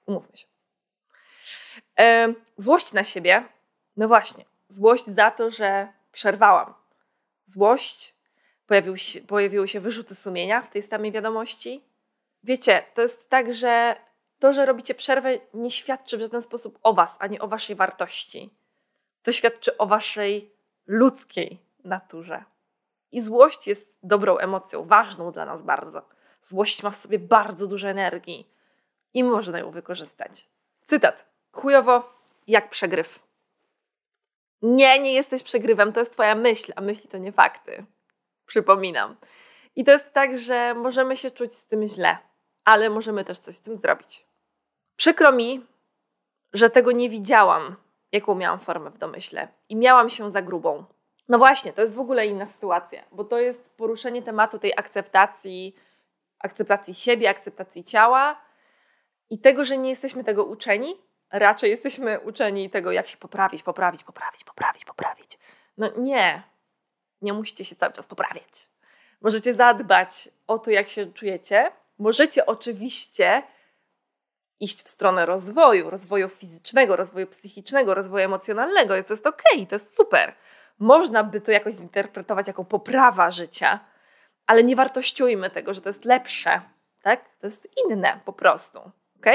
Umówmy się. E, złość na siebie, no właśnie, złość za to, że przerwałam. Złość, pojawił się, pojawiły się wyrzuty sumienia w tej samej wiadomości. Wiecie, to jest tak, że to, że robicie przerwę, nie świadczy w żaden sposób o Was, ani o Waszej wartości. To świadczy o Waszej ludzkiej naturze. I złość jest dobrą emocją, ważną dla nas bardzo. Złość ma w sobie bardzo dużo energii i można ją wykorzystać. Cytat. Chujowo jak przegryw. Nie, nie jesteś przegrywem, to jest Twoja myśl, a myśli to nie fakty. Przypominam. I to jest tak, że możemy się czuć z tym źle, ale możemy też coś z tym zrobić. Przykro mi, że tego nie widziałam, jaką miałam formę w domyśle i miałam się za grubą. No właśnie, to jest w ogóle inna sytuacja, bo to jest poruszenie tematu tej akceptacji, akceptacji siebie, akceptacji ciała i tego, że nie jesteśmy tego uczeni, raczej jesteśmy uczeni tego, jak się poprawić, poprawić, poprawić, poprawić, poprawić. No nie, nie musicie się cały czas poprawiać. Możecie zadbać o to, jak się czujecie. Możecie oczywiście iść w stronę rozwoju, rozwoju fizycznego, rozwoju psychicznego, rozwoju emocjonalnego. I to jest okej, okay, to jest super. Można by to jakoś zinterpretować jako poprawa życia, ale nie wartościujmy tego, że to jest lepsze, tak? To jest inne po prostu, ok?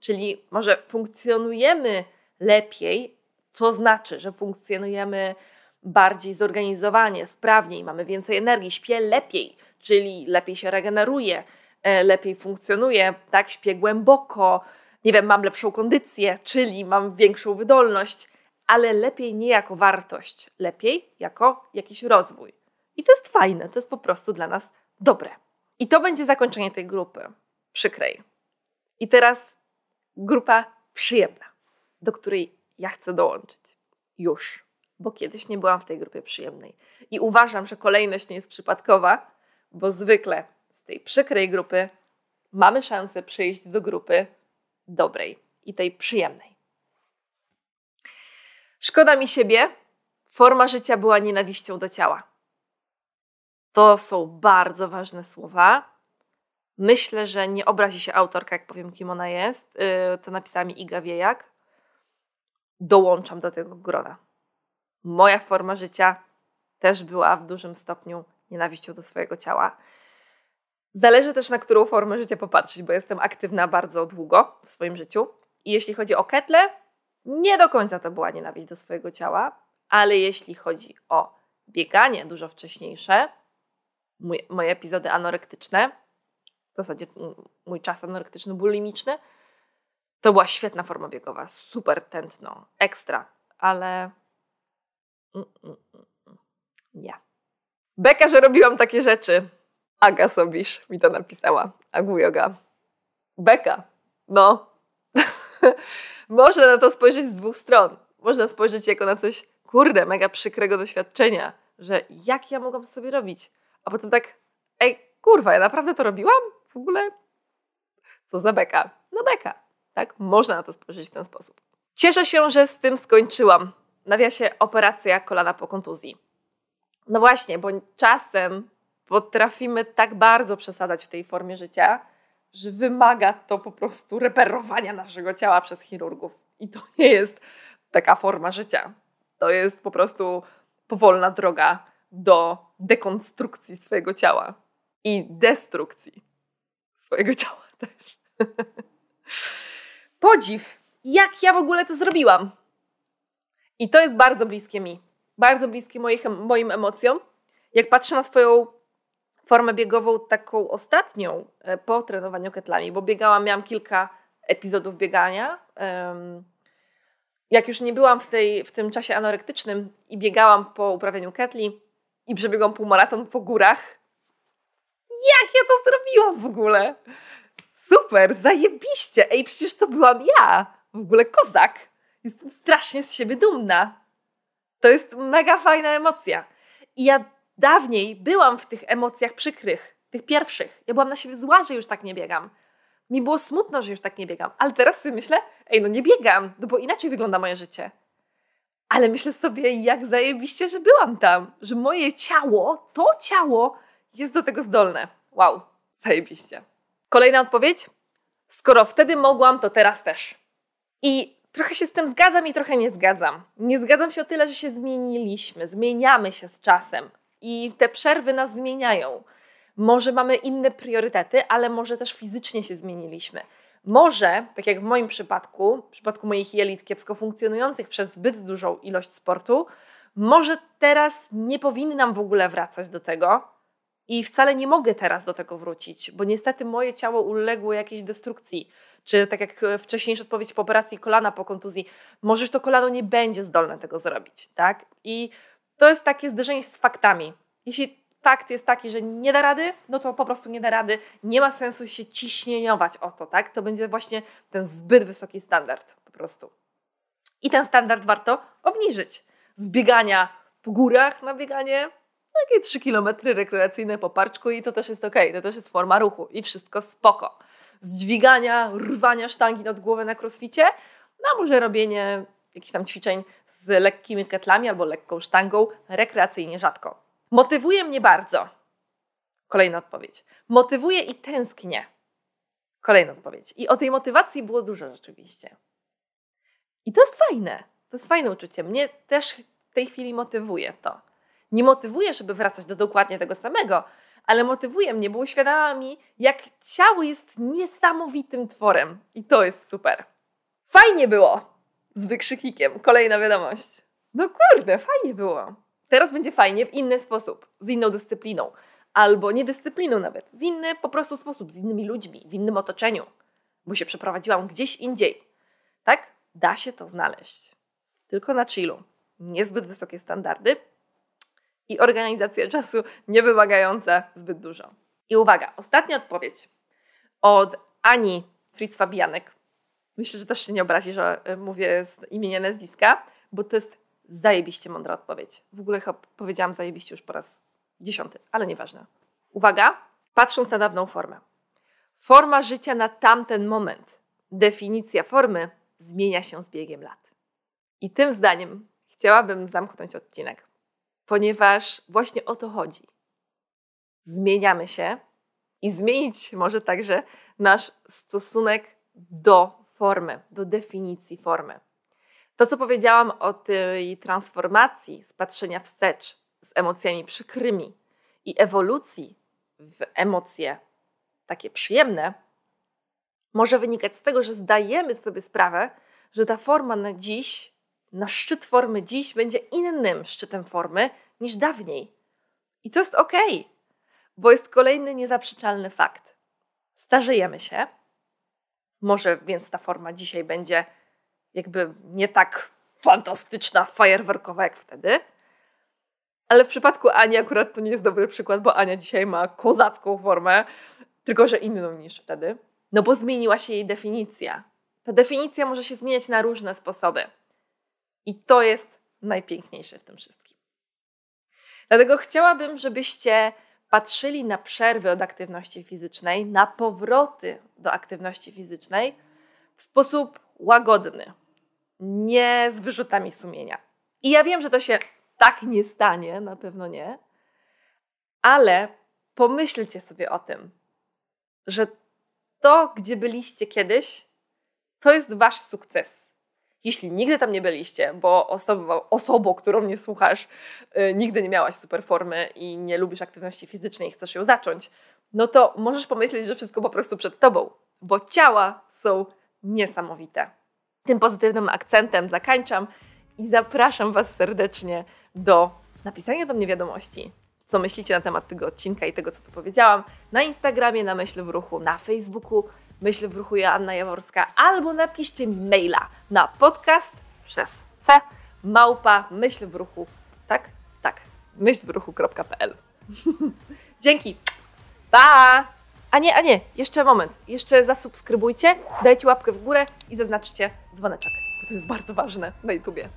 Czyli może funkcjonujemy lepiej, co znaczy, że funkcjonujemy bardziej zorganizowanie, sprawniej, mamy więcej energii, śpię lepiej, czyli lepiej się regeneruje, E, lepiej funkcjonuje, tak, śpię głęboko, nie wiem, mam lepszą kondycję, czyli mam większą wydolność, ale lepiej nie jako wartość, lepiej jako jakiś rozwój. I to jest fajne, to jest po prostu dla nas dobre. I to będzie zakończenie tej grupy przykrej. I teraz grupa przyjemna, do której ja chcę dołączyć. Już, bo kiedyś nie byłam w tej grupie przyjemnej. I uważam, że kolejność nie jest przypadkowa, bo zwykle z tej przykrej grupy mamy szansę przejść do grupy dobrej i tej przyjemnej. Szkoda mi siebie, forma życia była nienawiścią do ciała. To są bardzo ważne słowa. Myślę, że nie obrazi się autorka, jak powiem, kim ona jest. Y, to napisała mi Iga Wiejak. Dołączam do tego grona. Moja forma życia też była w dużym stopniu nienawiścią do swojego ciała. Zależy też na którą formę życia popatrzeć, bo jestem aktywna bardzo długo w swoim życiu. I jeśli chodzi o ketle, nie do końca to była nienawiść do swojego ciała, ale jeśli chodzi o bieganie dużo wcześniejsze, moje epizody anorektyczne, w zasadzie mój czas anorektyczny, bulimiczny, to była świetna forma biegowa, super tętno, ekstra, ale mm, mm, mm, nie. Beka, że robiłam takie rzeczy. Aga Sobisz mi to napisała. Agu Yoga. Beka. No. Można na to spojrzeć z dwóch stron. Można spojrzeć jako na coś, kurde, mega przykrego doświadczenia, że jak ja mogłam sobie robić? A potem tak, ej, kurwa, ja naprawdę to robiłam? W ogóle? Co za beka? No beka. Tak? Można na to spojrzeć w ten sposób. Cieszę się, że z tym skończyłam. Nawiasie operacja kolana po kontuzji. No właśnie, bo czasem potrafimy tak bardzo przesadzać w tej formie życia, że wymaga to po prostu reperowania naszego ciała przez chirurgów. I to nie jest taka forma życia. To jest po prostu powolna droga do dekonstrukcji swojego ciała i destrukcji swojego ciała też. Podziw, jak ja w ogóle to zrobiłam. I to jest bardzo bliskie mi, bardzo bliskie moich, moim emocjom. Jak patrzę na swoją formę biegową, taką ostatnią e, po trenowaniu ketlami, bo biegałam, miałam kilka epizodów biegania. Jak już nie byłam w, tej, w tym czasie anorektycznym i biegałam po uprawianiu ketli i przebiegłam półmaraton po górach, jak ja to zrobiłam w ogóle? Super, zajebiście. Ej, przecież to byłam ja. W ogóle kozak. Jestem strasznie z siebie dumna. To jest mega fajna emocja. I ja dawniej byłam w tych emocjach przykrych, tych pierwszych. Ja byłam na siebie zła, że już tak nie biegam. Mi było smutno, że już tak nie biegam. Ale teraz sobie myślę, ej, no nie biegam, no bo inaczej wygląda moje życie. Ale myślę sobie, jak zajebiście, że byłam tam, że moje ciało, to ciało jest do tego zdolne. Wow, zajebiście. Kolejna odpowiedź? Skoro wtedy mogłam, to teraz też. I trochę się z tym zgadzam i trochę nie zgadzam. Nie zgadzam się o tyle, że się zmieniliśmy, zmieniamy się z czasem i te przerwy nas zmieniają. Może mamy inne priorytety, ale może też fizycznie się zmieniliśmy. Może, tak jak w moim przypadku, w przypadku moich jelit kiepsko funkcjonujących przez zbyt dużą ilość sportu, może teraz nie powinnam w ogóle wracać do tego, i wcale nie mogę teraz do tego wrócić, bo niestety moje ciało uległo jakiejś destrukcji. Czy tak jak wcześniejsza odpowiedź po operacji kolana po kontuzji, możesz to kolano nie będzie zdolne tego zrobić, tak? I to jest takie zderzenie z faktami. Jeśli fakt jest taki, że nie da rady, no to po prostu nie da rady. Nie ma sensu się ciśnieniować o to, tak? To będzie właśnie ten zbyt wysoki standard po prostu. I ten standard warto obniżyć. Z biegania po górach na bieganie takie 3 km rekreacyjne po parczku i to też jest ok, to też jest forma ruchu i wszystko spoko. Z dźwigania, rwania sztangi nad głowę na crossficie, no może robienie jakichś tam ćwiczeń z lekkimi ketlami albo lekką sztangą rekreacyjnie rzadko. Motywuje mnie bardzo. Kolejna odpowiedź. Motywuje i tęsknię. Kolejna odpowiedź. I o tej motywacji było dużo rzeczywiście. I to jest fajne. To jest fajne uczucie. Mnie też w tej chwili motywuje to nie motywuje, żeby wracać do dokładnie tego samego, ale motywuje mnie, bo uświadamia mi, jak ciało jest niesamowitym tworem. I to jest super. Fajnie było! Z wykrzykikiem. Kolejna wiadomość. No kurde, fajnie było. Teraz będzie fajnie w inny sposób, z inną dyscypliną. Albo niedyscypliną nawet. W inny po prostu sposób, z innymi ludźmi, w innym otoczeniu. Bo się przeprowadziłam gdzieś indziej. Tak? Da się to znaleźć. Tylko na chillu. Niezbyt wysokie standardy, i organizacja czasu nie wymagająca zbyt dużo. I uwaga, ostatnia odpowiedź od Ani Fritz Fabianek. Myślę, że też się nie obrazi, że y, mówię z imienia nazwiska, bo to jest zajebiście mądra odpowiedź. W ogóle chyba powiedziałam zajebiście już po raz dziesiąty, ale nieważne. Uwaga, patrząc na dawną formę. Forma życia na tamten moment, definicja formy zmienia się z biegiem lat. I tym zdaniem chciałabym zamknąć odcinek ponieważ właśnie o to chodzi. Zmieniamy się i zmienić może także nasz stosunek do formy, do definicji formy. To, co powiedziałam o tej transformacji z patrzenia wstecz, z emocjami przykrymi i ewolucji w emocje takie przyjemne, może wynikać z tego, że zdajemy sobie sprawę, że ta forma na dziś, na szczyt formy dziś będzie innym szczytem formy niż dawniej. I to jest ok, bo jest kolejny niezaprzeczalny fakt. Starzejemy się, może więc ta forma dzisiaj będzie jakby nie tak fantastyczna, fajerwerkowa jak wtedy. Ale w przypadku Ani akurat to nie jest dobry przykład, bo Ania dzisiaj ma kozacką formę, tylko że inną niż wtedy. No bo zmieniła się jej definicja. Ta definicja może się zmieniać na różne sposoby. I to jest najpiękniejsze w tym wszystkim. Dlatego chciałabym, żebyście patrzyli na przerwy od aktywności fizycznej, na powroty do aktywności fizycznej w sposób łagodny, nie z wyrzutami sumienia. I ja wiem, że to się tak nie stanie, na pewno nie, ale pomyślcie sobie o tym, że to, gdzie byliście kiedyś, to jest wasz sukces. Jeśli nigdy tam nie byliście, bo osobą, osobą którą nie słuchasz, yy, nigdy nie miałaś super formy i nie lubisz aktywności fizycznej i chcesz ją zacząć, no to możesz pomyśleć, że wszystko po prostu przed tobą, bo ciała są niesamowite. Tym pozytywnym akcentem zakończam i zapraszam Was serdecznie do napisania do mnie wiadomości, co myślicie na temat tego odcinka i tego, co tu powiedziałam, na Instagramie, na Myśl w Ruchu, na Facebooku, Myśl w Ruchu Joanna Jaworska, albo napiszcie maila na podcast przez C, małpa, myśl w ruchu, tak? Tak, myślwruchu.pl Dzięki, pa! A nie, a nie, jeszcze moment, jeszcze zasubskrybujcie, dajcie łapkę w górę i zaznaczcie dzwoneczek, bo to jest bardzo ważne na YouTubie.